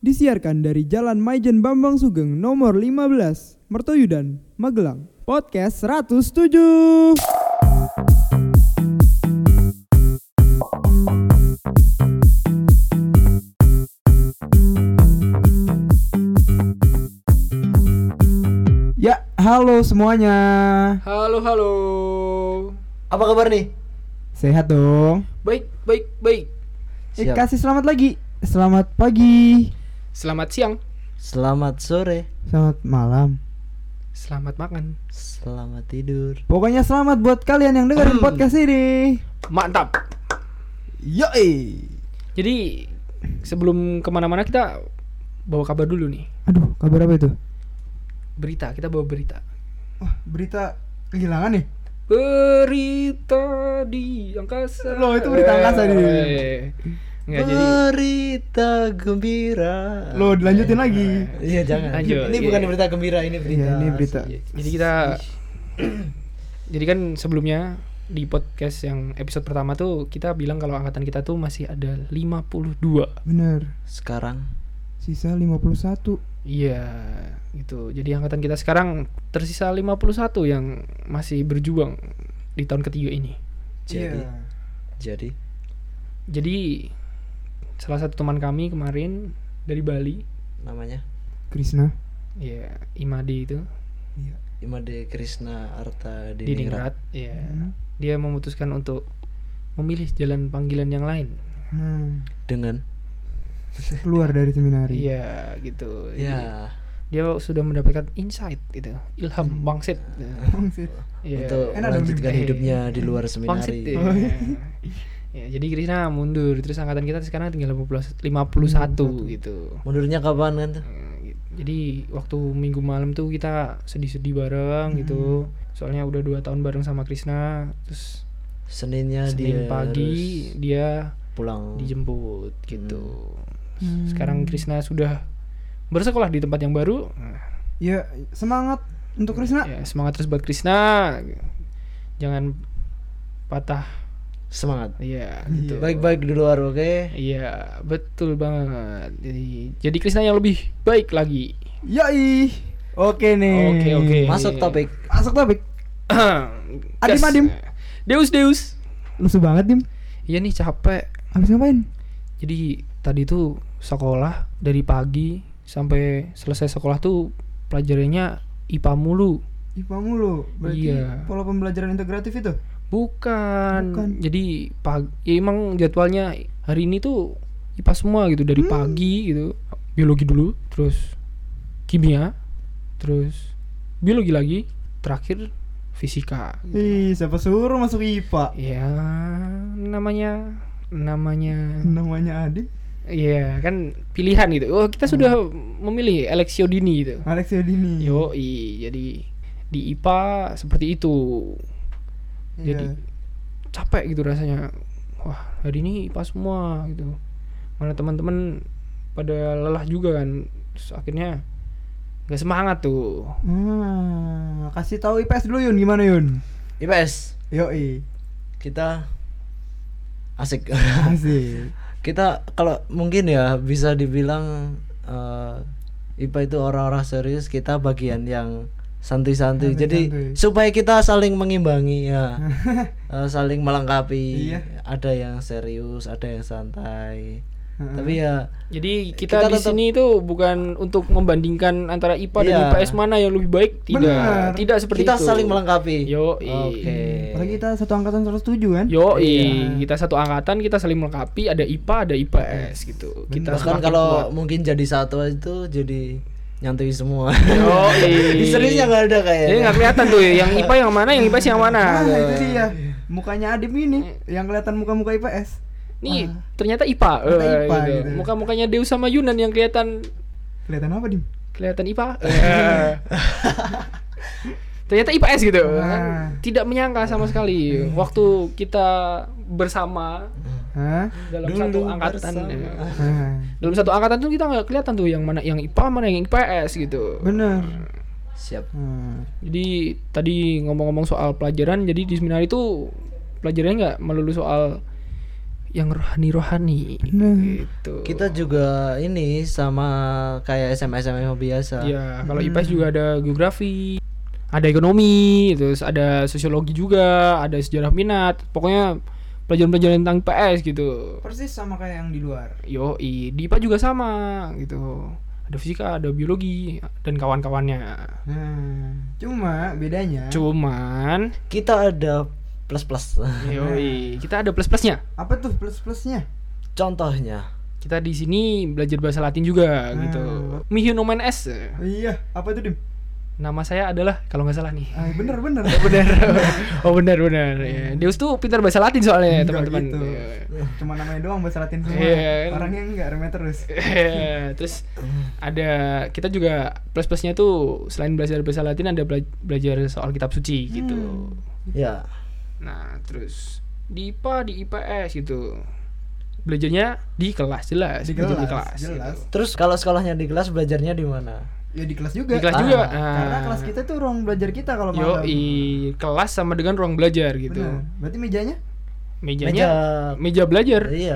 Disiarkan dari Jalan Maijen Bambang Sugeng nomor 15, Mertoyudan, Magelang. Podcast 107. Ya, halo semuanya. Halo, halo. Apa kabar nih? Sehat dong. Baik, baik, baik. Eh, Siap. kasih selamat lagi. Selamat pagi. Selamat siang. Selamat sore. Selamat malam. Selamat makan. Selamat tidur. Pokoknya selamat buat kalian yang dengerin podcast ini. Mantap. Yoi. Jadi sebelum ke mana-mana kita bawa kabar dulu nih. Aduh, kabar apa itu? Berita. Kita bawa berita. Wah, berita kehilangan nih. Berita di angkasa. Loh, itu berita angkasa nih. Eh, Enggak jadi. Berita gembira. Loh, dilanjutin lagi. Iya jangan. Lanjut, Ini iya. bukan berita gembira, ini berita. Iya, ini berita. Jadi kita Jadi kan sebelumnya di podcast yang episode pertama tuh kita bilang kalau angkatan kita tuh masih ada 52. Bener. Sekarang Sisa 51. Iya, gitu. Jadi angkatan kita sekarang tersisa 51 yang masih berjuang di tahun ketiga ini. jadi Iya. jadi Jadi salah satu teman kami kemarin dari Bali, namanya Krisna. ya Imadi itu Iya. Imade Krishna Arta di Diningrat. Ningrat, ya. Hmm. Dia memutuskan untuk memilih jalan panggilan yang lain. Hmm. Dengan Keluar dari seminari. Iya, gitu. Ya dia sudah mendapatkan insight gitu, ilham bangsit. Bangsit. Iya. untuk Enak dong, melanjutkan hidupnya di luar Bangsit. seminari. ya. Ya, jadi Krishna mundur terus angkatan kita sekarang tinggal 50, 51 gitu. Mundurnya kapan kan tuh? Eh, Jadi waktu minggu malam tuh kita sedih-sedih bareng gitu. Soalnya udah dua tahun bareng sama Krishna. Terus Seninnya Senin dia pagi harus dia pulang. dijemput gitu. Hmm. Sekarang Krishna sudah bersekolah di tempat yang baru. Ya, semangat untuk Krisna. ya, semangat terus buat Krishna. Jangan patah. Semangat. Iya, Iya. gitu. Baik-baik di luar, oke? Iya, betul banget. Jadi jadi Krishna yang lebih baik lagi. Yoi. Oke nih. Oke, oke. Masuk topik. Masuk topik. Adim. Adim. Deus Deus. Lusuh banget, Dim. Iya nih capek. Habis ngapain? Jadi tadi tuh sekolah dari pagi sampai selesai sekolah tuh pelajarannya IPA mulu. IPA mulu. Berarti Iya. pola pembelajaran integratif itu? Bukan. Bukan. Jadi pagi ya emang jadwalnya hari ini tuh IPA semua gitu dari Hmm. pagi gitu. Biologi dulu, terus kimia, terus biologi lagi, terakhir fisika. Ih, siapa suruh masuk IPA? Ya namanya namanya Namanya Adim. Iya kan pilihan gitu. Oh kita sudah memilih Alexio Dini gitu. Alex Yodini. Yo jadi di IPA seperti itu. Iya. Jadi capek gitu rasanya. Wah hari ini IPA semua gitu. Mana teman-teman pada lelah juga kan. Terus akhirnya nggak semangat tuh. Hmm, kasih tahu IPS dulu Yun, gimana Yun? IPS. Yoi. Kita asik. Asik. kita kalau mungkin ya bisa dibilang eh, IPA itu orang-orang serius kita bagian yang santuy-santuy jadi Santuy-santuy. supaya kita saling mengimbangi ya eh, saling melengkapi Iya. ada yang serius ada yang santai Heeh. tapi ya Jadi kita, Kita di tetap- sini itu bukan untuk membandingkan antara IPA dan Iya. IPS mana yang lebih baik. Tidak, Benar. tidak seperti kita itu. saling melengkapi Yo, oke Apalagi kita satu angkatan 107 kan? Yo, Iya. kita satu angkatan, kita saling melengkapi. Ada IPA, ada IPS gitu. Kita bahkan kalau kuat. mungkin jadi satu itu jadi nyantui semua di seriusnya nggak ada kayaknya Jadi nggak kelihatan tuh yang IPA yang mana, yang IPS yang mana. Nah, itu dia. Mukanya Adim ini yang kelihatan muka-muka IPS. Nih, ternyata IPA. Ternyata eh, IPA gitu. gitu. Muka-mukanya Deus sama Yunan yang kelihatan Kelihatan apa, Dim? kelihatan IPA. Eh. ternyata IPS gitu. Ah. Kan Tidak menyangka sama sekali waktu kita bersama Hah? dalam Dulu satu angkatan. ya. Dalam satu angkatan tuh kita nggak kelihatan tuh yang mana yang IPA mana yang IPS gitu. Bener. siap Hmm. Jadi tadi ngomong-ngomong soal pelajaran, jadi di seminar itu pelajarannya nggak melulu soal yang rohani-rohani Nah. gitu. Kita juga ini sama kayak SMA SMA biasa. Ya, kalau IPS juga ada geografi, ada ekonomi, terus ada sosiologi juga, ada sejarah minat. Pokoknya pelajaran-pelajaran tentang IPS gitu. Persis sama kayak yang di luar. Yo, di IPA juga sama gitu. Ada fisika, ada biologi dan kawan-kawannya. Nah, cuma bedanya Cuman, Kita ada plus plus. yoi, kita ada plus-plusnya. apa tuh plus-plusnya? Contohnya. Kita di sini belajar bahasa Latin juga Hmm. gitu. Mihi nomen es. Iya, apa tuh Dim? Nama saya adalah kalau nggak salah nih. Ah, bener bener. benar. oh benar benar. Ya. Deus tuh pintar bahasa Latin soalnya teman-teman. gitu. Iya. Cuma namanya doang bahasa Latin semua. Iya. Orangnya enggak remeh terus. Iya, Terus ada kita juga plus plusnya tuh selain belajar bahasa Latin ada bela- belajar soal kitab suci gitu. Ya. Nah terus di IPA di IPS gitu belajarnya di kelas jelas Di belajar kelas, jelas. gitu. Terus kalau sekolahnya di kelas belajarnya di mana? Ya di kelas juga. Di kelas Ah, juga. Karena Nah, kelas kita tuh ruang belajar kita kalau Yo, malam. kelas sama dengan ruang belajar gitu. Bener. Berarti mejanya? Mejanya Meja meja belajar. Iya.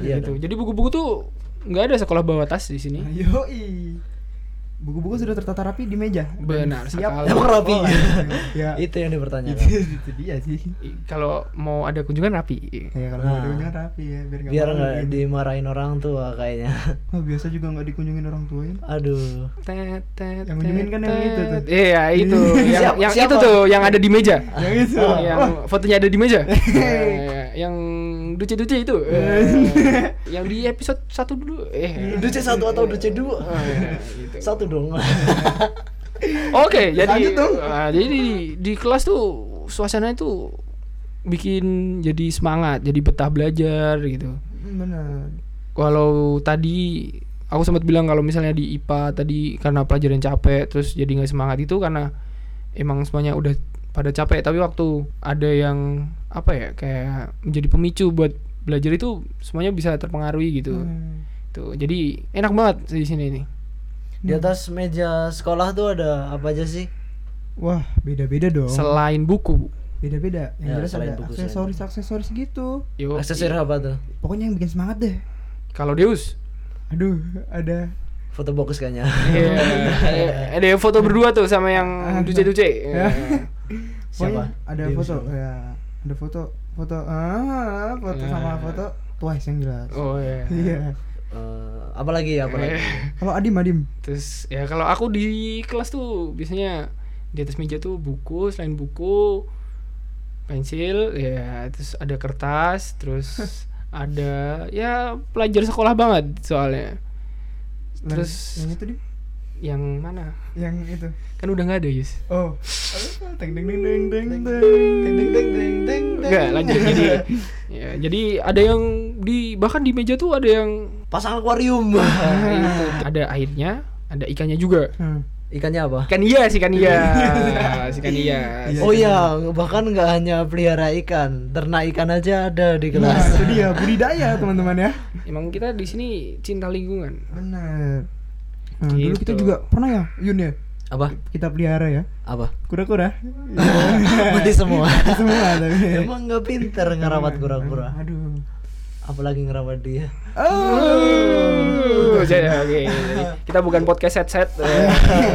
Iya gitu. dong. Jadi buku-buku tuh nggak ada sekolah bawa tas di sini. Yoi. Buku-buku sudah tertata rapi di meja. Benar siap. sekali. Emang rapi? Oh, ya. itu yang itu, dipertanyakan. itu dia sih. Kalau mau ada kunjungan rapi. Ya kalau Nah. mau dikunjungin rapi ya biar nggak Biar nggak gitu. dimarahin orang tua kayaknya. Oh, biasa juga nggak dikunjungin orang tua ya. Aduh. Tet, tet, Yang kunjungin kan yang itu tuh. Iya, itu. yang yang siapa? itu tuh yang ada di meja. Yang itu. Oh, yang fotonya ada di meja. Yang duce-duce itu. Eh, yang di episode satu dulu. Eh. Duce satu atau duce dua? Oh, iya, gitu. Satu dong. Oke, jadi Lanjut dong. ah, jadi di, di kelas tuh suasana itu bikin jadi semangat, jadi betah belajar gitu. Benar. Kalau tadi aku sempat bilang kalau misalnya di IPA tadi karena pelajaran capek terus jadi nggak semangat itu karena emang semuanya udah pada capek tapi waktu ada yang apa ya kayak menjadi pemicu buat belajar itu semuanya bisa terpengaruhi gitu. Hmm. Tuh, jadi enak banget di sini nih. Di atas meja sekolah tuh ada apa aja sih? Wah, beda-beda dong. Selain buku, Beda-beda. Yang Ya, jelas selain ada buku, selain aksesoris-aksesoris gitu. yuk. Aksesori apa tuh? Pokoknya yang bikin semangat deh. Kalau Deus Aduh, ada Foto box kayaknya. Iya, ada foto berdua tuh sama yang Ada. duce-duce. Ya. Siapa? Ada Dia foto ya. Ada foto foto ah foto Ya. sama foto Twice yang jelas. Oh iya. Iya. Eh, apa lagi apa lagi? Kalau Adim Adim. Terus ya kalau aku di kelas tuh biasanya di atas meja tuh buku, selain buku pensil, ya terus ada kertas, terus ada ya pelajar sekolah banget soalnya. Terus yang itu. Yang mana? Yang itu. Kan udah nggak ada, Yus. Oh. Teng deng deng deng deng deng. Deng deng deng deng deng. Enggak, lanjut jadi ya, jadi ada yang di bahkan di meja tuh ada yang Pasang akuarium. Nah, itu ada airnya, ada ikannya juga. Hmm. Ikannya apa? Ikan iya sih, ikan iya. Si ikan iya. Iya, oh iya, bahkan nggak hanya pelihara ikan, ternak ikan aja ada di Nah, kelas. itu dia budidaya teman-teman ya. Emang kita di sini cinta lingkungan. Benar. Nah, dulu kita Gitu. juga pernah ya, Yun ya. Apa? Kita pelihara ya. Apa? Kura-kura. Mati semua. Semua tapi. Emang nggak pinter ngerawat kura-kura. Aduh. Apalagi ngerawat dia. Oh. Jadi, oke. Kita bukan podcast set-set.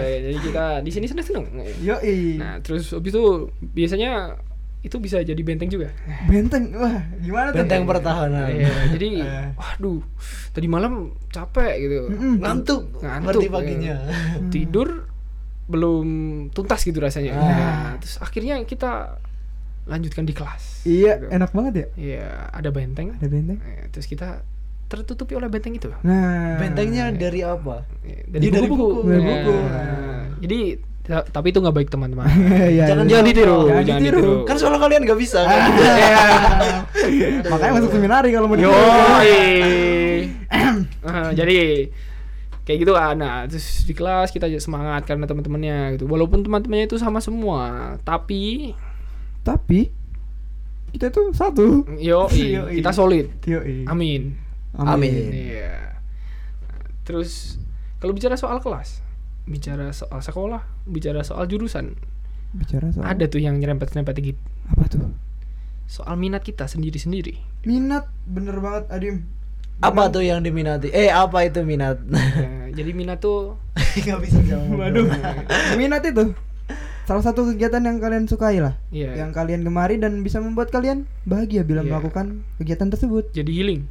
Eh, Jadi kita di sini seneng-seneng. Yoi. Nah, terus habis itu biasanya itu bisa jadi benteng juga. Benteng. Wah, gimana tuh? Benteng pertahanan. Iya, jadi Eh. waduh, tadi malam capek gitu. Mm-mm. Ngantuk. Ngantuk, ya. paginya. Tidur belum tuntas gitu rasanya. Ah. Nah, terus akhirnya kita lanjutkan di kelas. Iya, Gitu. enak banget ya. Iya, ada benteng. Ada benteng. Eh, terus kita tertutupi oleh benteng itu. Nah, Bentengnya dari apa? Eh, Dia dari buku. Dari Nah, buku. Jadi ta- tapi itu nggak baik teman-teman. Iya, Jangan iya. jangan ditiru, Jangan jangan ditiru. ditiru. Kan soalnya kalian nggak bisa. kan? Makanya masuk seminari kalau mau Yo, ditiru. Ah, jadi kayak gitu kan. Nah, terus di kelas kita semangat karena teman-temannya gitu. Walaupun teman-temannya itu sama semua, tapi Tapi kita tuh satu. yo kita solid. Yoi. Amin. Amin. Iya. Nah, Terus kalau bicara soal kelas, bicara soal sekolah, bicara soal jurusan, Bicara soal ada tuh yang nyerempet-nyerempet gitu. apa tuh? Soal minat kita sendiri-sendiri. Minat bener banget Adim. Apa tuh yang diminati? Eh, apa itu minat? Nah, jadi minat tuh Gak bisa jawab. Waduh. Minat itu salah satu kegiatan yang kalian sukai lah. Iya. Yang kalian gemari dan bisa membuat kalian bahagia bila Iya. melakukan kegiatan tersebut. jadi healing.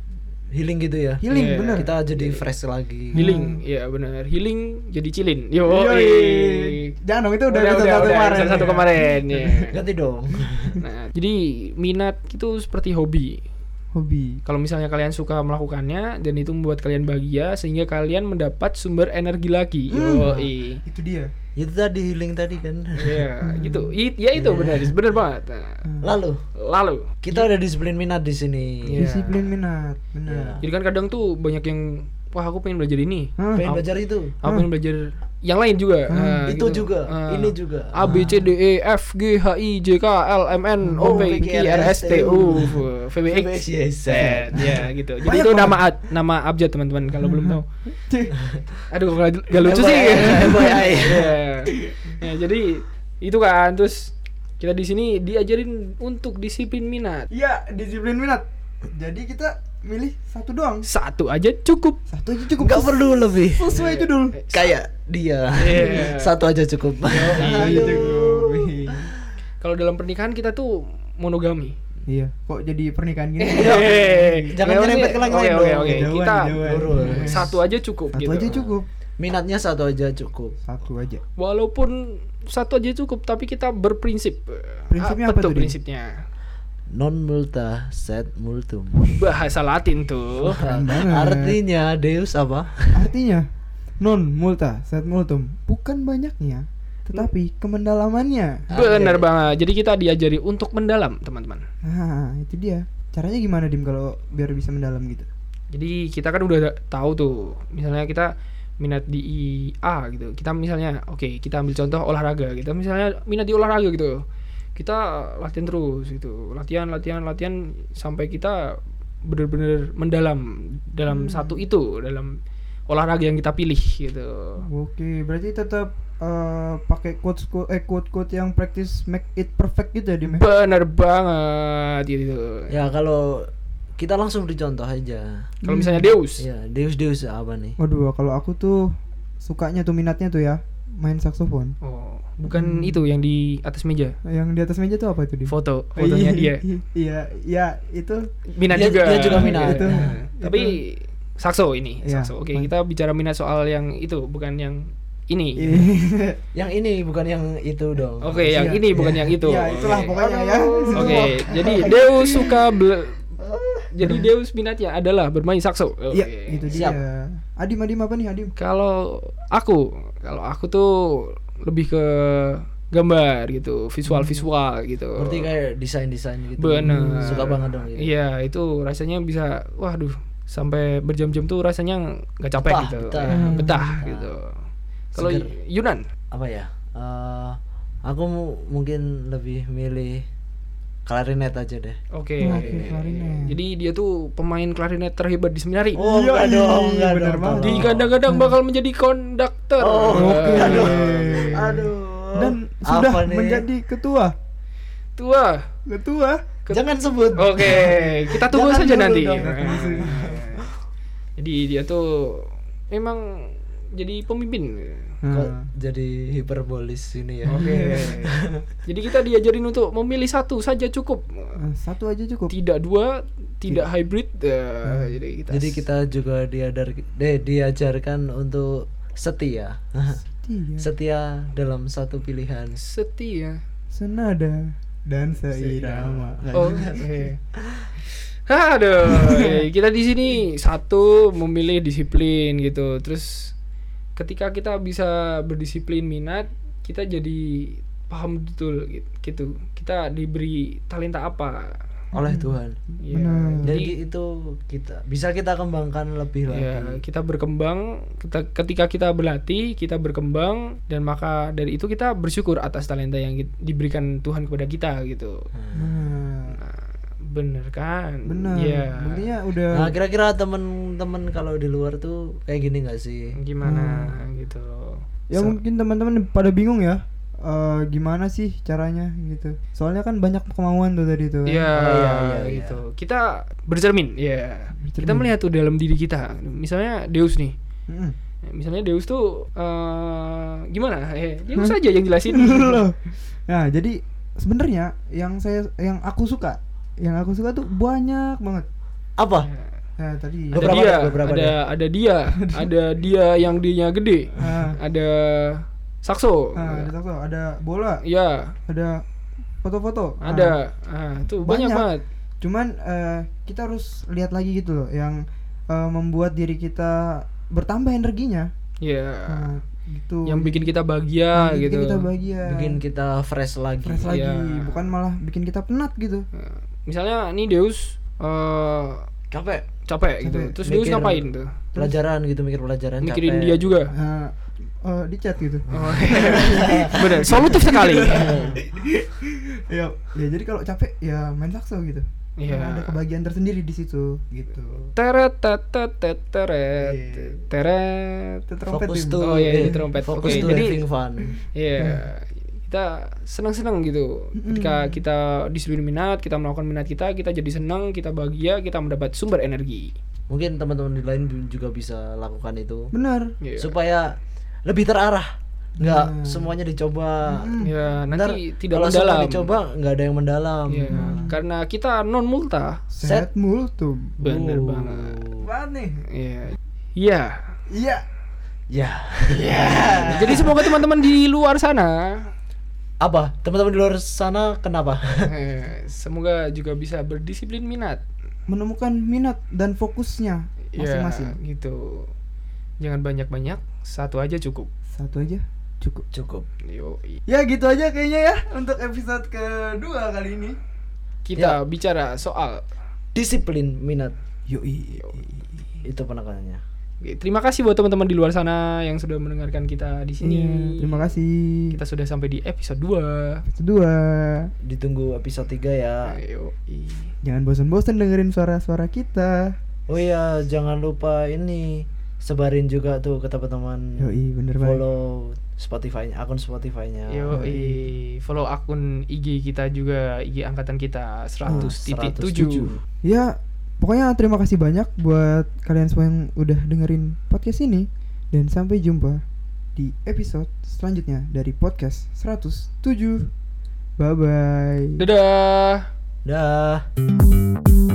Healing gitu ya. Healing Iya. bener. Kita jadi fresh lagi. Healing, ya benar. Healing jadi chillin. Yo, Yoi. Jangan dong itu udah, episode satu kemarin. episode satu kemarin. ya. Ganti dong. Nah, jadi minat itu seperti hobi. Hobi. Kalau misalnya kalian suka melakukannya dan itu membuat kalian bahagia sehingga kalian mendapat sumber energi lagi. Yo, Itu dia. Itu tadi healing tadi kan. Ya, gitu. I- ya itu benar, benar banget. Nah, Lalu lalu, kita ada disiplin minat di sini. Iya. Disiplin minat. Benar. jadi kan kadang tuh banyak yang wah aku pengen belajar ini. Hah? Pengen belajar itu. Aku pengen belajar yang lain juga. Nah, itu gitu. juga, Ah. ini juga. A B C D E F G H I J K L M N O P Q R S T U V B X Y Z ya gitu. Jadi Banyak itu banget. nama ad- nama abjad teman-teman kalau belum tahu. Aduh gak, gak lucu sih. Iya. Ya, jadi itu kan terus kita di sini diajarin untuk disiplin minat. Iya, disiplin minat. Jadi kita milih satu doang. Satu aja cukup. Satu aja cukup. Enggak perlu lebih. Sesuai judul. Kayak dia. Iya. Satu aja cukup. Kalau dalam pernikahan kita tuh monogami. Iya. Kok jadi pernikahan gini? Jangan nyerempet ke oke, lain Oke oke kita jauhan. satu aja cukup Satu gitu. aja cukup. Minatnya satu aja cukup. Satu aja. Walaupun satu aja cukup tapi kita berprinsip. Prinsipnya apa tuh tuh, prinsipnya? Non multa sed multum. Bahasa Latin tuh. Banget. Artinya Deus apa? Artinya non multa sed multum bukan banyaknya tetapi kemendalamannya. Bener banget. Jadi kita diajari untuk mendalam, teman-teman. Nah, itu dia. Caranya gimana Dim kalau biar bisa mendalam gitu? Jadi kita kan udah tahu tuh, misalnya kita minat di A gitu. Kita misalnya, oke, kita ambil contoh olahraga. Kita misalnya minat di olahraga gitu. Kita latihan terus gitu. Latihan, latihan, latihan sampai kita benar-benar mendalam dalam satu itu, dalam olahraga yang kita pilih gitu. Oke, berarti tetap eh, pakai quotes quote eh quote quote yang practice make it perfect gitu ya Dim. ya? Bener banget gitu. Ya kalau kita langsung dicontoh aja. Kalau misalnya Deus, Ya, Deus Deus apa nih? Waduh, kalau aku tuh sukanya tuh minatnya tuh ya main saksofon. oh, bukan itu yang di atas meja. Yang di atas meja tuh apa itu Dim? Foto, fotonya dia. Iya, iya itu minat Dia- juga. dia juga minat. Itu- Nah, Tapi sakso ini, Iya. sakso. Oke, Ma- kita bicara minat soal yang itu, bukan yang ini. Yang ini bukan yang itu dong. Oke, yang Iya, ini bukan iya. yang itu. Iya, itulah Oke. pokoknya ya. Oke, jadi Deus suka bel- jadi Deus minatnya adalah bermain sakso. Oke. Iya, itu dia. Siap. Adim Adim apa nih Adim? Kalau aku, kalau aku tuh lebih ke gambar gitu, visual-visual gitu. Berarti kayak desain-desain gitu. Bener. Suka banget dong gitu. Iya, itu rasanya bisa, waduh, sampai berjam-jam tuh rasanya nggak capek Betah, gitu, betah. Ya, betah Betah. gitu. Kalau. Yunan, Apa ya? Eh, aku mu- mungkin lebih milih klarinet aja deh. oke. Oke, klarinet. Jadi dia tuh pemain klarinet terhebat di seminari. Oh, Iya, enggak dong, iya, dong, banget. Di kadang-kadang bakal menjadi konduktor. Oh, Oke. aduh. Aduh. Dan sudah Apa nih? menjadi ketua. Tua. Ketua. Jangan sebut. Oke, kita tunggu Jangan saja nanti. dong. Jadi dia tuh memang jadi pemimpin. Kok Nah, jadi hiperbolis ini ya. Oke. Jadi kita diajarin untuk memilih satu saja cukup. eh, satu aja cukup. Tidak dua, tidak hybrid. eh, jadi kita Jadi kita juga diadar deh diajarkan untuk setia. Tiga. setia dalam satu pilihan. setia. Senada dan seirama. Oh, oke. Aduh, kita di sini satu memilih disiplin gitu. Terus ketika kita bisa berdisiplin minat, kita jadi paham betul gitu. gitu. Kita diberi talenta apa? oleh Tuhan. Ya, Benar. Jadi jadi itu kita bisa kita kembangkan lebih ya, lagi. kita berkembang kita, ketika kita berlatih, kita berkembang dan maka dari itu kita bersyukur atas talenta yang diberikan Tuhan kepada kita gitu. Nah, bener kan? benar. Iya. Buktinya udah Nah, kira-kira temen-temen kalau di luar tuh kayak gini nggak sih? gimana Hmm. gitu ya So- mungkin teman-teman pada bingung ya. eh, gimana sih caranya gitu. Soalnya kan banyak kemauan tuh tadi tuh. kan. Iya, Oh, iya, iya, iya. gitu. Kita bercermin, ya. Kita Bercermin. melihat tuh dalam diri kita. Misalnya Deus nih. Mm-mm. Misalnya Deus tuh eh gimana? Eh, Deus aja yang jelasin. Loh. Nah, jadi sebenarnya yang saya yang aku suka, yang aku suka tuh banyak banget. Apa? Nah, tadi ada Beberapa dia, deh, beberapa ada ada dia, ada dia yang dianya gede. Ah. Ada sakso. Nah, ada takso, ada bola, Iya, ada foto-foto. Nah, ada. Ah, tuh banyak, Banyak. banget. cuman eh, kita harus lihat lagi gitu loh yang eh, membuat diri kita bertambah energinya. Iya. Nah, gitu. yang bikin kita bahagia Yang bikin gitu. kita bahagia. Bikin kita fresh lagi. fresh lagi, Iya. bukan malah bikin kita penat gitu. Nah, Misalnya nih Deus eh Capek. capek gitu. Capek. Terus Deus Mikir. ngapain tuh? Pelajaran gitu mikir pelajaran. Mikirin capek. dia juga. Nah, eh, di chat gitu. Oh, Bener, solutif sekali. ya, ya jadi kalau capek ya main sakso gitu. Iya. Ada kebahagiaan tersendiri di situ gitu. Teret teret teret teret Iya. teret. Itu trompet Fokus tuh. Oh, iya, ini trompet. Fokus Oke, tuh jadi- fun. Iya. Kita senang-senang gitu. Ketika kita disuruh minat, kita melakukan minat kita, kita jadi senang, kita bahagia, kita mendapat sumber energi. Mungkin teman-teman di lain juga bisa lakukan itu Benar. Iya. supaya lebih terarah. Nggak Nah. semuanya dicoba. Ya, Ntar nanti tidak kalau semua mendalam. dicoba nggak ada yang mendalam. Iya, karena kita non multa. Set multum. Bener Oh. banget. Banget nih. Iya. Iya. Iya. Ya. Jadi semoga teman-teman di luar sana Apa? Teman-teman di luar sana kenapa? semoga juga bisa berdisiplin minat. Menemukan minat dan fokusnya Ya, masing-masing. gitu. Jangan banyak-banyak, satu aja cukup. Satu aja cukup. Cukup. Yo, Ya gitu aja kayaknya ya untuk episode kedua kali ini. kita Ya. bicara soal Disiplin minat Yoi. itu penekanannya. Oke, Terima kasih buat teman-teman di luar sana yang sudah mendengarkan kita di sini. Iya, terima kasih. Kita sudah sampai di episode 2. Kedua. Ditunggu episode 3 ya. Ayo. Jangan bosan-bosan dengerin suara-suara kita. Oh iya, jangan lupa ini sebarin juga tuh ke teman-teman. Yoi, bener banget. Follow Spotify akun Spotify-nya. Yo, follow akun IG kita juga, IG angkatan kita 100.7. Ya, pokoknya terima kasih banyak buat kalian semua yang udah dengerin podcast ini dan sampai jumpa di episode selanjutnya dari podcast 107. Bye bye. Dadah. Dah.